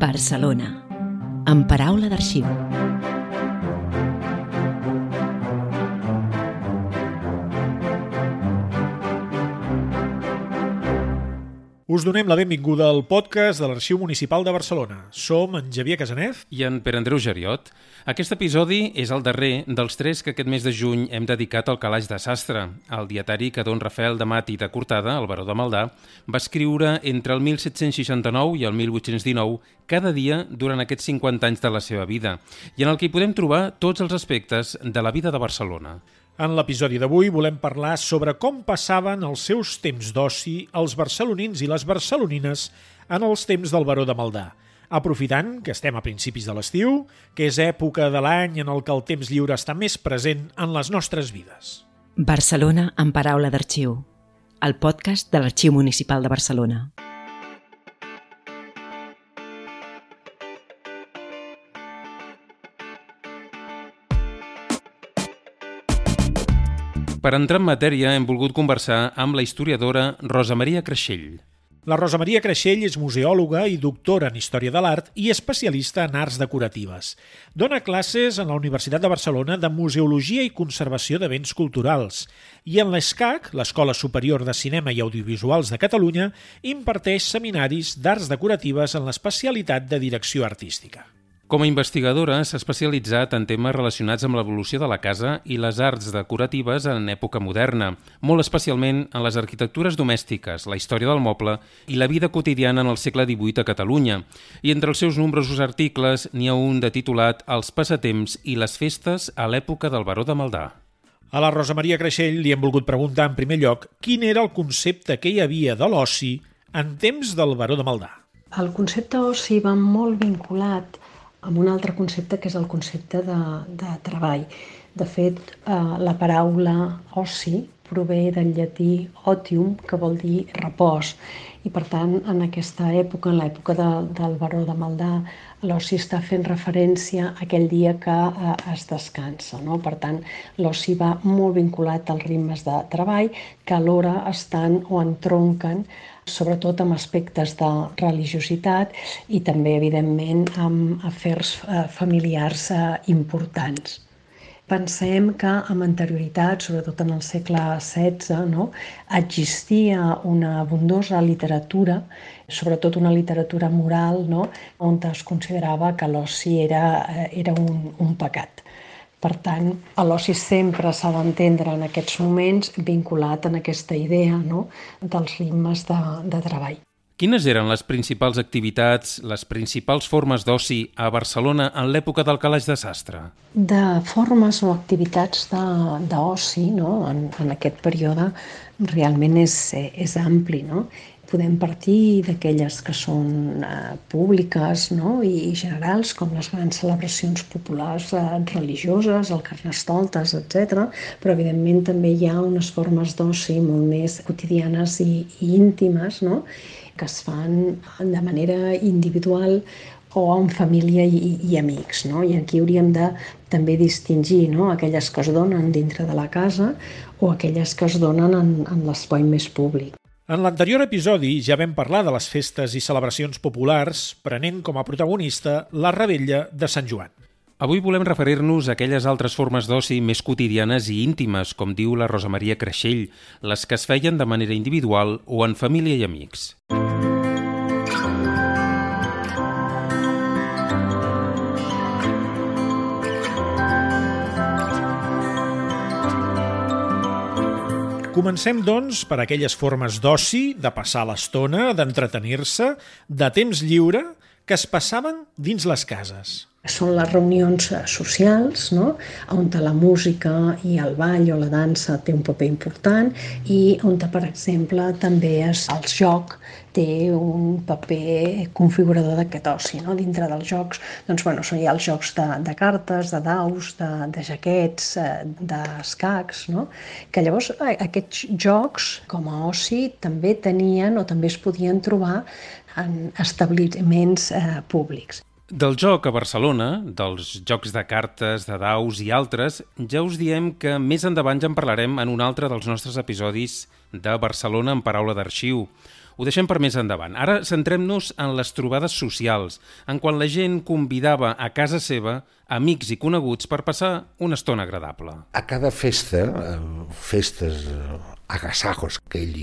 Barcelona, en paraula d'arxiu. Us donem la benvinguda al podcast de l'Arxiu Municipal de Barcelona. Som en Javier Casanet i en Pere Andreu Geriot. Aquest episodi és el darrer dels tres que aquest mes de juny hem dedicat al calaix de sastre, el dietari que don Rafael de Mati de Cortada, el baró de Maldà, va escriure entre el 1769 i el 1819 cada dia durant aquests 50 anys de la seva vida, i en el que hi podem trobar tots els aspectes de la vida de Barcelona. En l'episodi d'avui volem parlar sobre com passaven els seus temps d'oci els barcelonins i les barcelonines en els temps del Baró de Maldà, aprofitant que estem a principis de l'estiu, que és època de l'any en el que el temps lliure està més present en les nostres vides. Barcelona en paraula d'arxiu, el podcast de l'Arxiu Municipal de Barcelona. Per entrar en matèria, hem volgut conversar amb la historiadora Rosa Maria Creixell. La Rosa Maria Creixell és museòloga i doctora en Història de l'Art i especialista en arts decoratives. Dona classes en la Universitat de Barcelona de Museologia i Conservació de Béns Culturals i en l'ESCAC, l'Escola Superior de Cinema i Audiovisuals de Catalunya, imparteix seminaris d'arts decoratives en l'especialitat de direcció artística. Com a investigadora s'ha especialitzat en temes relacionats amb l'evolució de la casa i les arts decoratives en època moderna, molt especialment en les arquitectures domèstiques, la història del moble i la vida quotidiana en el segle XVIII a Catalunya. I entre els seus nombrosos articles n'hi ha un de titulat Els passatemps i les festes a l'època del Baró de Maldà. A la Rosa Maria Creixell li hem volgut preguntar en primer lloc quin era el concepte que hi havia de l'oci en temps del Baró de Maldà. El concepte oci va molt vinculat amb un altre concepte que és el concepte de, de treball. De fet, eh, la paraula oci prové del llatí otium, que vol dir repòs. I per tant, en aquesta època, en l'època de, del baró de Maldà, l'oci està fent referència a aquell dia que eh, es descansa. No? Per tant, l'oci va molt vinculat als ritmes de treball que alhora estan o entronquen sobretot amb aspectes de religiositat i també, evidentment, amb afers eh, familiars eh, importants. Pensem que amb anterioritat, sobretot en el segle XVI, no, existia una abundosa literatura, sobretot una literatura moral, no, on es considerava que l'oci era, eh, era un, un pecat. Per tant, l'oci sempre s'ha d'entendre en aquests moments vinculat en aquesta idea no? dels ritmes de, de treball. Quines eren les principals activitats, les principals formes d'oci a Barcelona en l'època del calaix de sastre? De formes o activitats d'oci no? en, en aquest període realment és, és ampli. No? podem partir d'aquelles que són eh, públiques no? I, generals, com les grans celebracions populars eh, religioses, el carnestoltes, etc. Però, evidentment, també hi ha unes formes d'oci molt més quotidianes i, i íntimes, no? Que es fan de manera individual o en família i, i amics. No? I aquí hauríem de també distingir no? aquelles que es donen dintre de la casa o aquelles que es donen en, en l'espai més públic. En l'anterior episodi ja vam parlar de les festes i celebracions populars, prenent com a protagonista la rebella de Sant Joan. Avui volem referir-nos a aquelles altres formes d'oci més quotidianes i íntimes, com diu la Rosa Maria Creixell, les que es feien de manera individual o en família i amics. Comencem, doncs, per aquelles formes d'oci, de passar l'estona, d'entretenir-se, de temps lliure, que es passaven dins les cases. Són les reunions eh, socials, no? on la música i el ball o la dansa té un paper important i on, per exemple, també és el joc té un paper configurador d'aquest oci. No? Dintre dels jocs, doncs, bueno, són ja els jocs de, de cartes, de daus, de, de jaquets, eh, d'escacs, no? que llavors aquests jocs com a oci també tenien o també es podien trobar en establiments eh, públics. Del joc a Barcelona, dels jocs de cartes, de daus i altres, ja us diem que més endavant ja en parlarem en un altre dels nostres episodis de Barcelona en paraula d'arxiu. ho deixem per més endavant. Ara centrem-nos en les trobades socials, en quan la gent convidava a casa seva amics i coneguts per passar una estona agradable. A cada festa, eh, festes, agasajos, que ell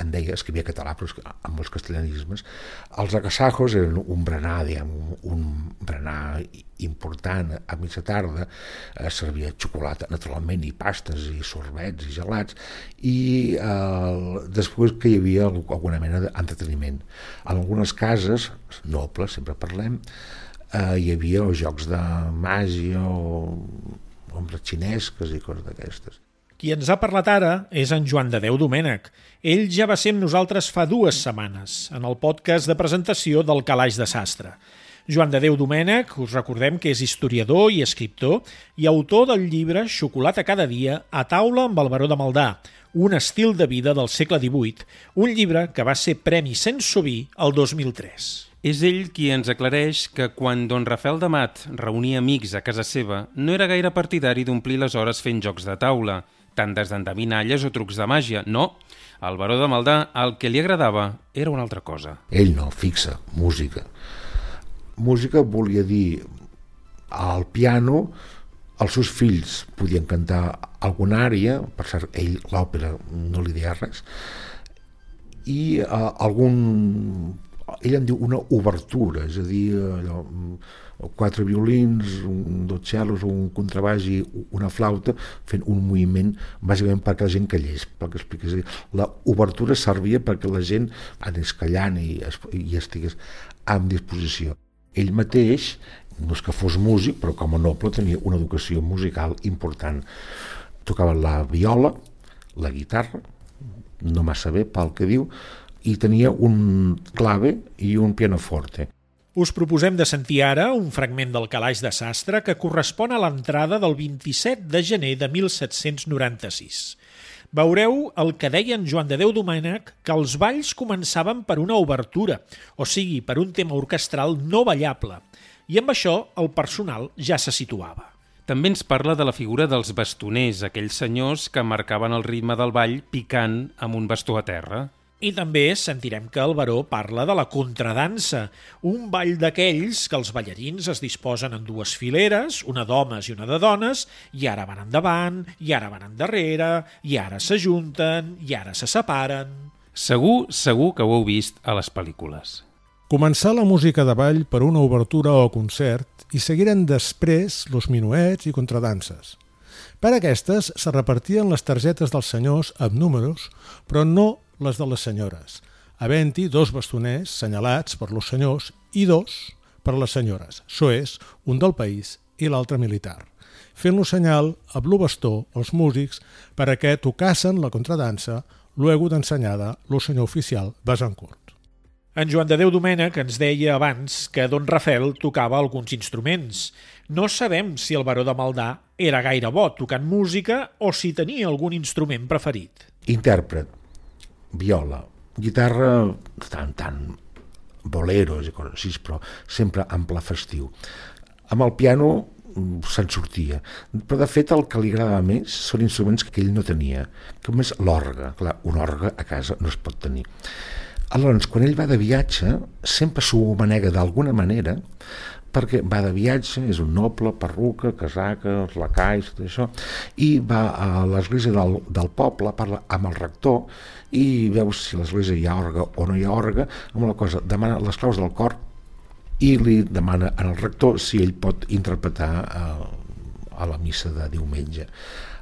en deia, escrivia català, però amb molts castellanismes, els agasajos eren un berenar, diguem, un berenar important a mitja tarda, eh, servia xocolata, naturalment, i pastes, i sorbets, i gelats, i eh, després que hi havia alguna mena d'entreteniment. En algunes cases, nobles, sempre parlem, eh, hi havia o jocs de màgia o ombres xinesques i coses d'aquestes. Qui ens ha parlat ara és en Joan de Déu Domènech. Ell ja va ser amb nosaltres fa dues setmanes, en el podcast de presentació del Calaix de Sastre. Joan de Déu Domènech, us recordem que és historiador i escriptor i autor del llibre Xocolata cada dia a taula amb el baró de Maldà, un estil de vida del segle XVIII, un llibre que va ser Premi Sensoví el 2003. És ell qui ens aclareix que quan don Rafael de Mat reunia amics a casa seva no era gaire partidari d'omplir les hores fent jocs de taula, tant des d'endevinalles o trucs de màgia. No, al baró de Maldà el que li agradava era una altra cosa. Ell no, fixa, música. Música volia dir al piano els seus fills podien cantar alguna àrea, per cert, ell l'òpera no li deia res, i uh, algun ell en diu una obertura, és a dir, allò, quatre violins, un, dos cellos, un contrabaix i una flauta fent un moviment bàsicament perquè la gent callés, pel que explica. És a dir, la obertura servia perquè la gent anés callant i, i estigués amb disposició. Ell mateix, no és que fos músic, però com a noble tenia una educació musical important. Tocava la viola, la guitarra, no massa bé pel que diu, i tenia un clave i un pianoforte. Us proposem de sentir ara un fragment del calaix de sastre que correspon a l'entrada del 27 de gener de 1796. Veureu el que deia en Joan de Déu Domènech que els balls començaven per una obertura, o sigui, per un tema orquestral no ballable, i amb això el personal ja se situava. També ens parla de la figura dels bastoners, aquells senyors que marcaven el ritme del ball picant amb un bastó a terra. I també sentirem que el baró parla de la contradansa, un ball d'aquells que els ballarins es disposen en dues fileres, una d'homes i una de dones, i ara van endavant, i ara van endarrere, i ara s'ajunten, i ara se separen... Segur, segur que ho heu vist a les pel·lícules. Començar la música de ball per una obertura o concert i seguiren després los minuets i contradanses. Per aquestes se repartien les targetes dels senyors amb números, però no les de les senyores, havent-hi dos bastoners senyalats per los senyors i dos per les senyores. Això és, un del país i l'altre militar. Fent-lo senyal amb lo bastó els músics per a que tocassen la contradansa luego d'ensenyada lo senyor oficial Besancourt. En Joan de Déu Domènech ens deia abans que don Rafel tocava alguns instruments. No sabem si el baró de Maldà era gaire bo tocant música o si tenia algun instrument preferit. Intèrpret viola, guitarra, tant, tant, boleros i coses així, però sempre en pla festiu. Amb el piano mm, se'n sortia. Però, de fet, el que li agradava més són instruments que ell no tenia, com és l'orga. Clar, un orga a casa no es pot tenir. Aleshores, quan ell va de viatge, sempre s'ho manega d'alguna manera perquè va de viatge, és un noble, perruca, casaca, els lacais, tot això, i va a l'església del, del poble, parla amb el rector, i veus si l'església hi ha orga o no hi ha orga, amb la cosa, demana les claus del cor i li demana al rector si ell pot interpretar eh, a la missa de diumenge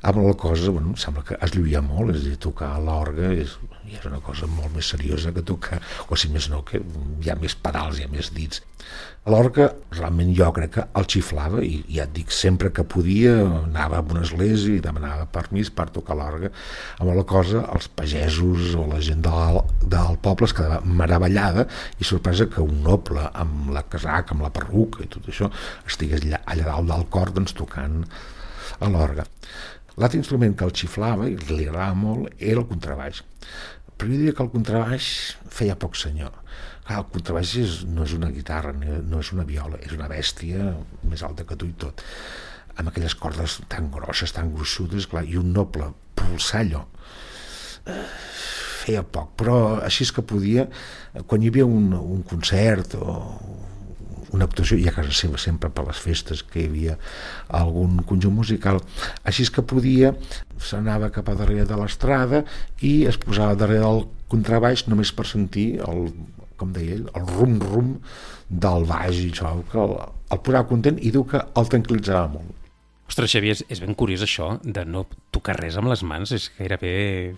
amb la cosa, bueno, sembla que es lluïa molt, és a dir, tocar l'orga és, és una cosa molt més seriosa que tocar, o si més no, que hi ha més pedals, hi ha més dits. L'orga, realment jo crec que el xiflava, i ja et dic, sempre que podia anava a una església i demanava permís per tocar l'orga. Amb la cosa, els pagesos o la gent del, del poble es quedava meravellada i sorpresa que un noble amb la casaca, amb la perruca i tot això, estigués allà, allà dalt del cor doncs, tocant a l'orga. L'altre instrument que el xiflava i li agradava molt era el contrabaix. Però jo diria que el contrabaix feia poc senyor. Clar, el contrabaix és, no és una guitarra, no és una viola, és una bèstia més alta que tu i tot. Amb aquelles cordes tan grosses, tan gruixudes, clar, i un noble pulsar allò. feia poc, però així és que podia, quan hi havia un, un concert o una actuació, i a casa seva sempre per les festes que hi havia algun conjunt musical, així és que podia, s'anava cap a darrere de l'estrada i es posava darrere del contrabaix només per sentir el, com deia ell, el rum-rum del baix i això, que el, el posava content i diu que el tranquil·litzava molt. Ostres, Xavier, és, és ben curiós això de no tocar res amb les mans, és gairebé...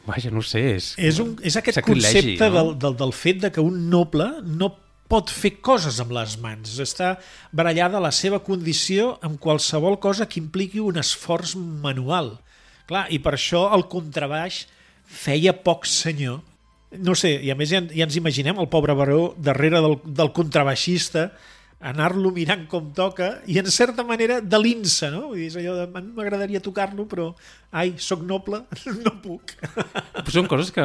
Vaja, no sé, és... És, un, és aquest concepte no? del, del, del fet de que un noble no pot fer coses amb les mans. Està barallada la seva condició amb qualsevol cosa que impliqui un esforç manual. Clar, i per això el contrabaix feia poc senyor. No sé, i a més ja, ja ens imaginem el pobre baró darrere del, del contrabaixista anar-lo mirant com toca i en certa manera de l'insa, no? Vull dir, és allò de, m'agradaria tocar-lo, però ai, sóc noble, no puc. Però són coses que,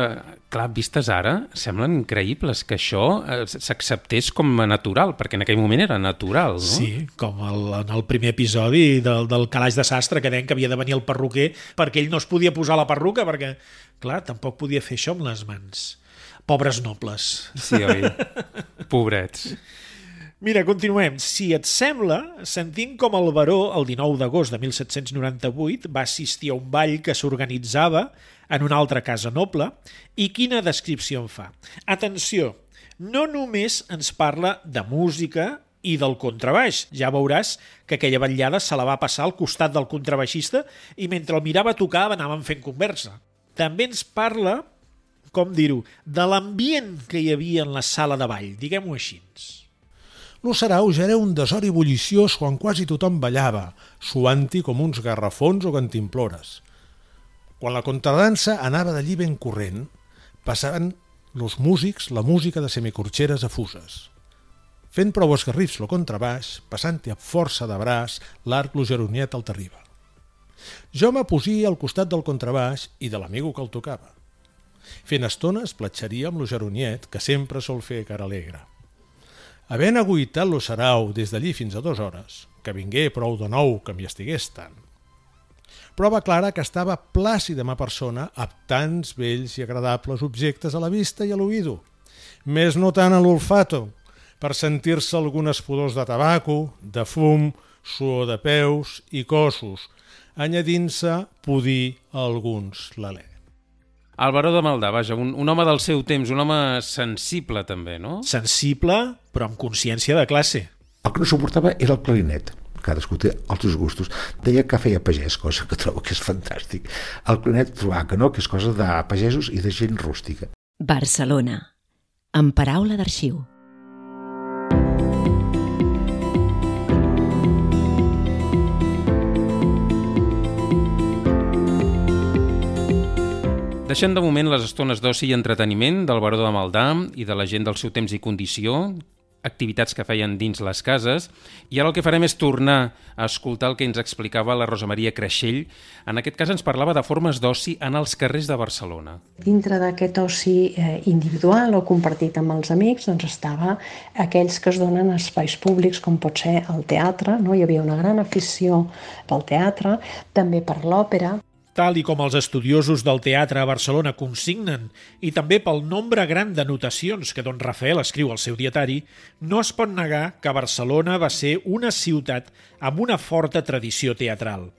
clar, vistes ara, semblen increïbles que això eh, s'acceptés com a natural, perquè en aquell moment era natural, no? Sí, com el, en el primer episodi del, del calaix de sastre, que deien que havia de venir el perruquer perquè ell no es podia posar la perruca, perquè, clar, tampoc podia fer això amb les mans. Pobres nobles. Sí, oi? Pobrets. Mira, continuem. Si et sembla, sentim com el baró, el 19 d'agost de 1798, va assistir a un ball que s'organitzava en una altra casa noble i quina descripció en fa. Atenció, no només ens parla de música i del contrabaix. Ja veuràs que aquella vetllada se la va passar al costat del contrabaixista i mentre el mirava tocar anaven fent conversa. També ens parla, com dir-ho, de l'ambient que hi havia en la sala de ball, diguem-ho així. Lo sarau ja era un desori bulliciós quan quasi tothom ballava, suant-hi com uns garrafons o cantimplores. Quan la contradansa anava d'allí ben corrent, passaven los músics la música de semicorxeres afuses. Fent prou esgarrifs lo contrabaix, passant-hi a força de braç l'arc lo geroniet al terriba. Jo m'aposia al costat del contrabaix i de l'amigo que el tocava. Fent estones platxaria amb lo geroniet, que sempre sol fer cara alegre. Havent aguitat lo sarau des d'allí fins a dues hores, que vingué prou de nou que m'hi estigués tant. Prova clara que estava plàcida ma persona amb tants vells i agradables objectes a la vista i a l'oïdo, més no tant a l'olfato, per sentir-se algunes pudors de tabaco, de fum, suor de peus i cossos, anyadint-se pudir a alguns l'alè. El baró de Maldà, vaja, un, un home del seu temps, un home sensible també, no? Sensible, però amb consciència de classe. El que no suportava era el clarinet cadascú té els seus gustos. Deia que feia pagès, cosa que trobo que és fantàstic. El clarinet trobava que no, que és cosa de pagesos i de gent rústica. Barcelona, amb paraula d'arxiu. Deixem de moment les estones d'oci i entreteniment del Baró de Maldà i de la gent del seu temps i condició, activitats que feien dins les cases, i ara el que farem és tornar a escoltar el que ens explicava la Rosa Maria Creixell. En aquest cas ens parlava de formes d'oci en els carrers de Barcelona. Dintre d'aquest oci eh, individual o compartit amb els amics, doncs estava aquells que es donen espais públics, com pot ser el teatre, no? hi havia una gran afició pel teatre, també per l'òpera, tal i com els estudiosos del teatre a Barcelona consignen, i també pel nombre gran de notacions que don Rafael escriu al seu dietari, no es pot negar que Barcelona va ser una ciutat amb una forta tradició teatral.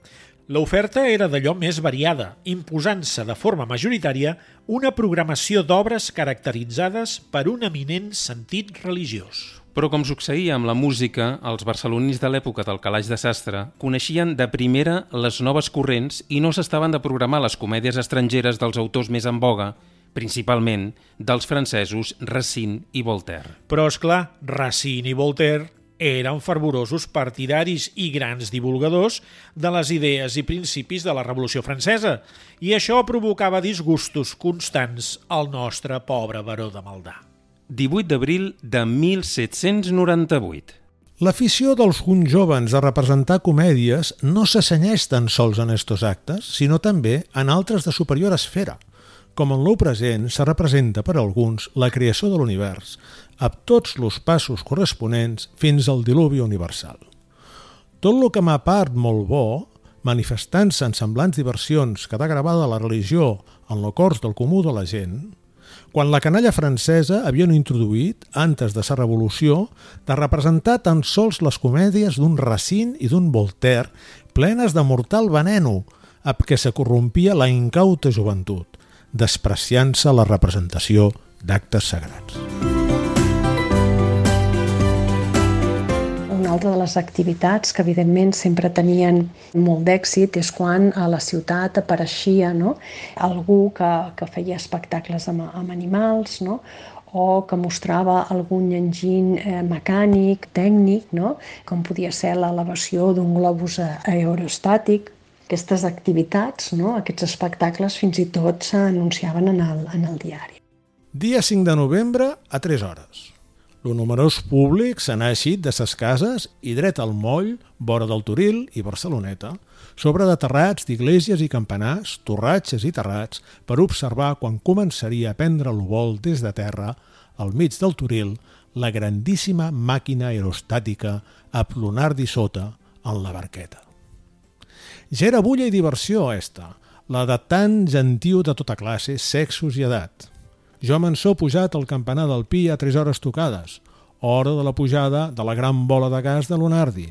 L'oferta era d'allò més variada, imposant-se de forma majoritària una programació d'obres caracteritzades per un eminent sentit religiós. Però com succeïa amb la música, els barcelonins de l'època del calaix de sastre coneixien de primera les noves corrents i no s'estaven de programar les comèdies estrangeres dels autors més en boga, principalment dels francesos Racine i Voltaire. Però, és clar, Racine i Voltaire eren fervorosos partidaris i grans divulgadors de les idees i principis de la Revolució Francesa, i això provocava disgustos constants al nostre pobre baró de Maldà. 18 d'abril de 1798. L'afició dels uns jovens a representar comèdies no s'assenyeix tan sols en estos actes, sinó també en altres de superior esfera. Com en l'ou present se representa per alguns la creació de l'univers, amb tots els passos corresponents fins al diluvi universal. Tot el que m'ha part molt bo, manifestant-se en semblants diversions que ha gravada la religió en lo cors del comú de la gent, quan la canalla francesa havien introduït, antes de la revolució, de representar tan sols les comèdies d'un Racine i d'un Voltaire plenes de mortal veneno, amb què se corrompia la incauta joventut, despreciant-se la representació d'actes sagrats. Una altra de les activitats que evidentment sempre tenien molt d'èxit és quan a la ciutat apareixia no? algú que, que feia espectacles amb, amb animals no? o que mostrava algun enginy eh, mecànic, tècnic, no? com podia ser l'elevació d'un globus aerostàtic. Aquestes activitats, no? aquests espectacles, fins i tot s'anunciaven en, el, en el diari. Dia 5 de novembre a 3 hores. Lo numerós públic se n'ha eixit de ses cases i dret al moll, vora del Toril i Barceloneta, sobre de terrats d'iglesias i campanars, torratges i terrats, per observar quan començaria a prendre vol des de terra, al mig del Toril, la grandíssima màquina aerostàtica a Plonardi sota, en la barqueta. Ja era bulla i diversió, esta, la de tan gentiu de tota classe, sexos i edat. Jo me'n so pujat al campanar del Pi a tres hores tocades, hora de la pujada de la gran bola de gas de Lunardi,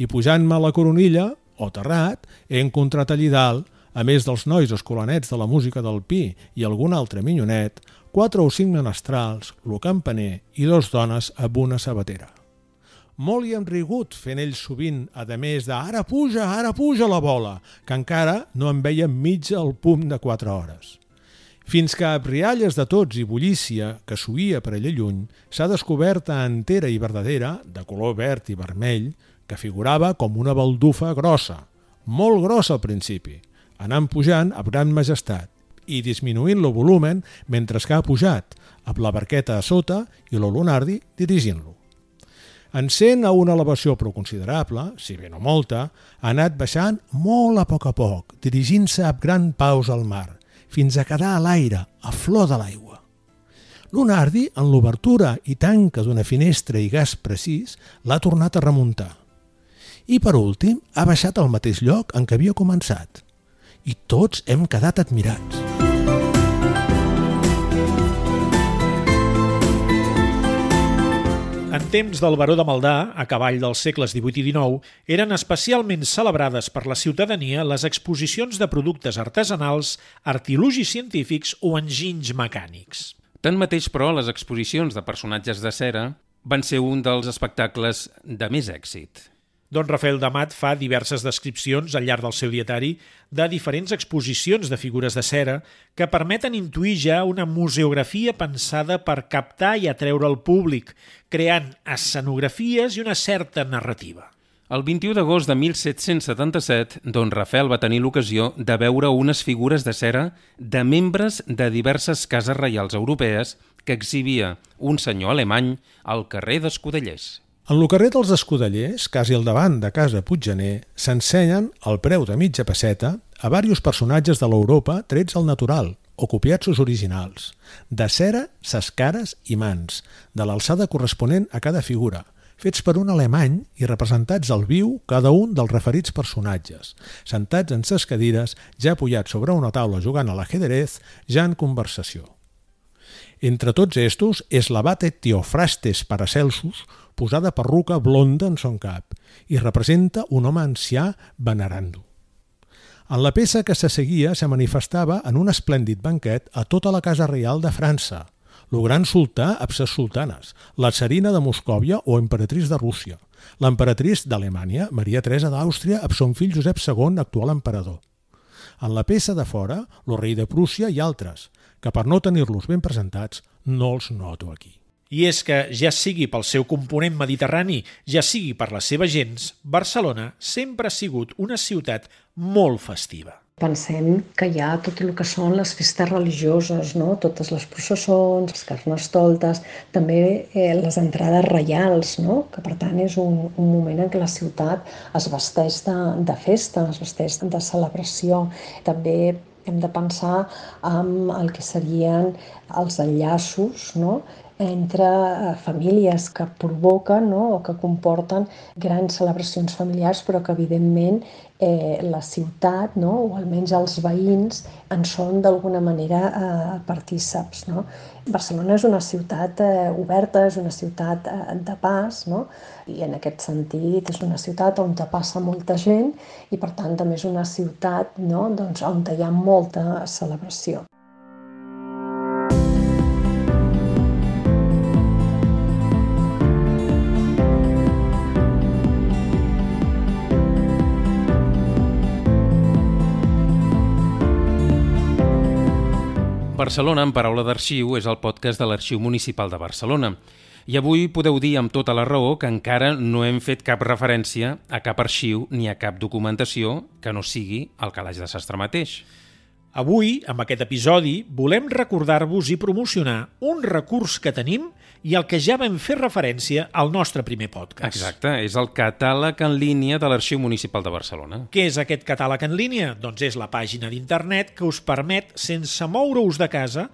i pujant-me a la coronilla, o terrat, he encontrat allí dalt, a més dels nois escolanets de la música del Pi i algun altre minyonet, quatre o cinc menestrals, lo campaner i dos dones amb una sabatera. Molt hi hem rigut fent ells sovint, a més de «ara puja, ara puja la bola», que encara no en veiem mitja al punt de quatre hores fins que a brialles de tots i bullícia que suïa per allà lluny s'ha descoberta entera i verdadera, de color verd i vermell, que figurava com una baldufa grossa, molt grossa al principi, anant pujant a gran majestat i disminuint el volumen mentre que ha pujat, amb la barqueta a sota i lo Lunardi dirigint-lo. Encent a una elevació prou considerable, si bé no molta, ha anat baixant molt a poc a poc, dirigint-se amb gran pausa al mar, fins a quedar a l'aire, a flor de l'aigua. Lunardi, en l'obertura i tanca d'una finestra i gas precís, l'ha tornat a remuntar. I, per últim, ha baixat al mateix lloc en què havia començat. I tots hem quedat admirats. Temps del baró de Maldà, a cavall dels segles XVIII i XIX, eren especialment celebrades per la ciutadania les exposicions de productes artesanals, artilugis científics o enginys mecànics. Tanmateix, però, les exposicions de personatges de cera van ser un dels espectacles de més èxit. Don Rafael Damat fa diverses descripcions al llarg del seu dietari de diferents exposicions de figures de cera que permeten intuir ja una museografia pensada per captar i atreure el públic, creant escenografies i una certa narrativa. El 21 d'agost de 1777, Don Rafael va tenir l'ocasió de veure unes figures de cera de membres de diverses cases reials europees que exhibia un senyor alemany al carrer d'Escudellers. En el carrer dels Escudellers, quasi al davant de Casa Puiggener, s'ensenyen, al preu de mitja passeta, a varios personatges de l'Europa trets al natural, o copiats originals, de cera, ses cares i mans, de l'alçada corresponent a cada figura, fets per un alemany i representats al viu cada un dels referits personatges, sentats en ses cadires, ja apoyats sobre una taula jugant a l'ajedrez, ja en conversació. Entre tots estos és l'abate Teofrastes Paracelsus, posada perruca blonda en son cap, i representa un home ancià venerant-lo. En la peça que se seguia se manifestava en un esplèndid banquet a tota la Casa Reial de França, el gran sultà amb ses sultanes, la tsarina de Moscòvia o emperatriç de Rússia, l'emperatriç d'Alemanya, Maria Teresa d'Àustria, amb son fill Josep II, actual emperador. En la peça de fora, el rei de Prússia i altres, que per no tenir-los ben presentats no els noto aquí. I és que, ja sigui pel seu component mediterrani, ja sigui per les seves gens, Barcelona sempre ha sigut una ciutat molt festiva. Pensem que hi ha tot el que són les festes religioses, no? totes les processons, les carnestoltes, també eh, les entrades reials, no? que per tant és un, un moment en què la ciutat es vesteix de, de festa, es vesteix de celebració. També hem de pensar en el que serien els enllaços no? Entre eh, famílies que provoquen no? o que comporten grans celebracions familiars, però que evidentment eh, la ciutat, no? o almenys els veïns, en són d'alguna manera eh, partíceps. No? Barcelona és una ciutat eh, oberta, és una ciutat eh, de pas, no? i en aquest sentit és una ciutat on passa molta gent i per tant també és una ciutat no? doncs, on hi ha molta celebració. Barcelona en paraula d'arxiu és el podcast de l'Arxiu Municipal de Barcelona. I avui podeu dir amb tota la raó que encara no hem fet cap referència a cap arxiu ni a cap documentació que no sigui el calaix de sastre mateix. Avui, amb aquest episodi, volem recordar-vos i promocionar un recurs que tenim i el que ja vam fer referència al nostre primer podcast. Exacte, és el catàleg en línia de l'Arxiu Municipal de Barcelona. Què és aquest catàleg en línia? Doncs és la pàgina d'internet que us permet, sense moure-us de casa,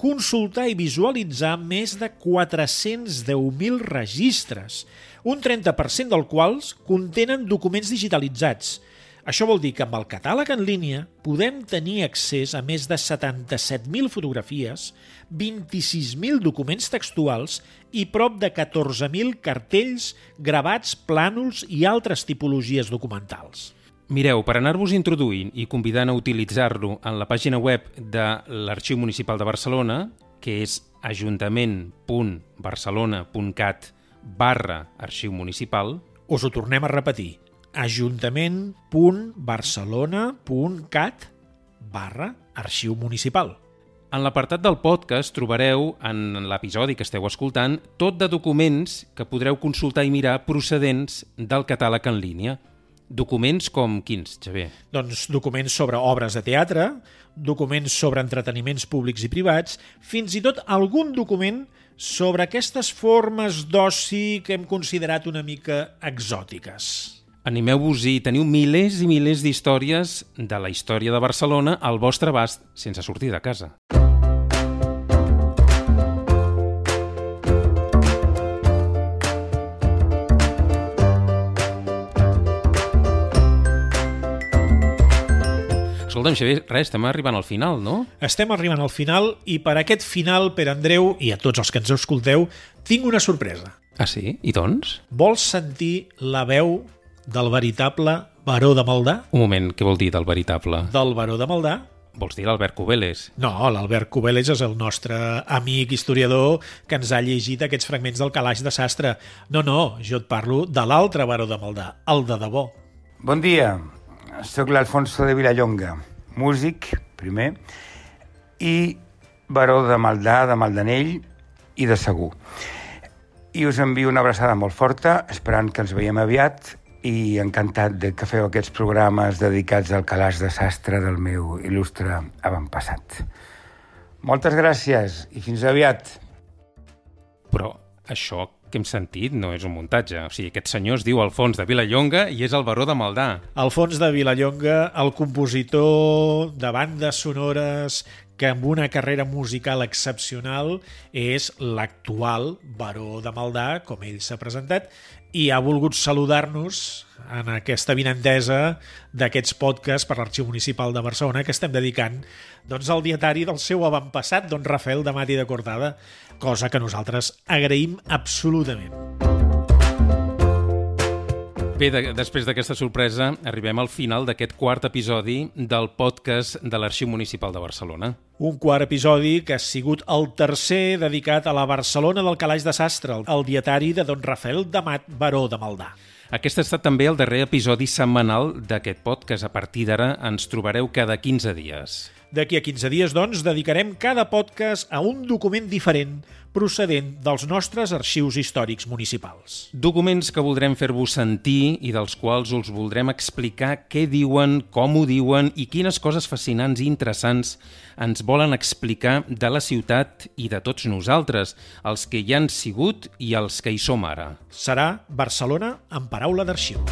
consultar i visualitzar més de 410.000 registres, un 30% dels quals contenen documents digitalitzats – això vol dir que amb el catàleg en línia podem tenir accés a més de 77.000 fotografies, 26.000 documents textuals i prop de 14.000 cartells, gravats, plànols i altres tipologies documentals. Mireu, per anar-vos introduint i convidant a utilitzar-lo en la pàgina web de l'Arxiu Municipal de Barcelona, que és ajuntament.barcelona.cat barra arxiu municipal, us ho tornem a repetir, ajuntament.barcelona.cat barra arxiu municipal. En l'apartat del podcast trobareu, en l'episodi que esteu escoltant, tot de documents que podreu consultar i mirar procedents del catàleg en línia. Documents com quins, Xavier? Doncs documents sobre obres de teatre, documents sobre entreteniments públics i privats, fins i tot algun document sobre aquestes formes d'oci que hem considerat una mica exòtiques. Animeu-vos-hi, teniu milers i milers d'històries de la història de Barcelona al vostre abast sense sortir de casa. Escolta'm, Xavier, res, estem arribant al final, no? Estem arribant al final i per aquest final, per Andreu i a tots els que ens escolteu, tinc una sorpresa. Ah, sí? I doncs? Vols sentir la veu del veritable baró de Maldà? Un moment, què vol dir del veritable? Del baró de Maldà? Vols dir l'Albert Cubeles? No, l'Albert Cubeles és el nostre amic historiador que ens ha llegit aquests fragments del calaix de sastre. No, no, jo et parlo de l'altre baró de Maldà, el de debò. Bon dia, sóc l'Alfonso de Vilallonga, músic, primer, i baró de Maldà, de Maldanell i de Segur. I us envio una abraçada molt forta, esperant que ens veiem aviat i encantat de que feu aquests programes dedicats al calaix de sastre del meu il·lustre avantpassat. Moltes gràcies i fins aviat. Però això que hem sentit no és un muntatge. O sigui, aquest senyor es diu Alfons de Vilallonga i és el baró de Maldà. Alfons de Vilallonga, el compositor de bandes sonores que amb una carrera musical excepcional és l'actual baró de Maldà, com ell s'ha presentat, i ha volgut saludar-nos en aquesta vinentesa d'aquests podcasts per l'Arxiu Municipal de Barcelona que estem dedicant doncs, al dietari del seu avantpassat, don Rafael de Mati de Cortada, cosa que nosaltres agraïm absolutament. Bé, de, després d'aquesta sorpresa, arribem al final d'aquest quart episodi del podcast de l'Arxiu Municipal de Barcelona. Un quart episodi que ha sigut el tercer dedicat a la Barcelona del Calaix de Sastre, el dietari de don Rafael Damat, baró de Maldà. Aquest ha estat també el darrer episodi setmanal d'aquest podcast. A partir d'ara ens trobareu cada 15 dies. D'aquí a 15 dies, doncs, dedicarem cada podcast a un document diferent procedent dels nostres arxius històrics municipals. Documents que voldrem fer-vos sentir i dels quals us voldrem explicar què diuen, com ho diuen i quines coses fascinants i interessants ens volen explicar de la ciutat i de tots nosaltres, els que hi han sigut i els que hi som ara. Serà Barcelona en paraula d'arxiu.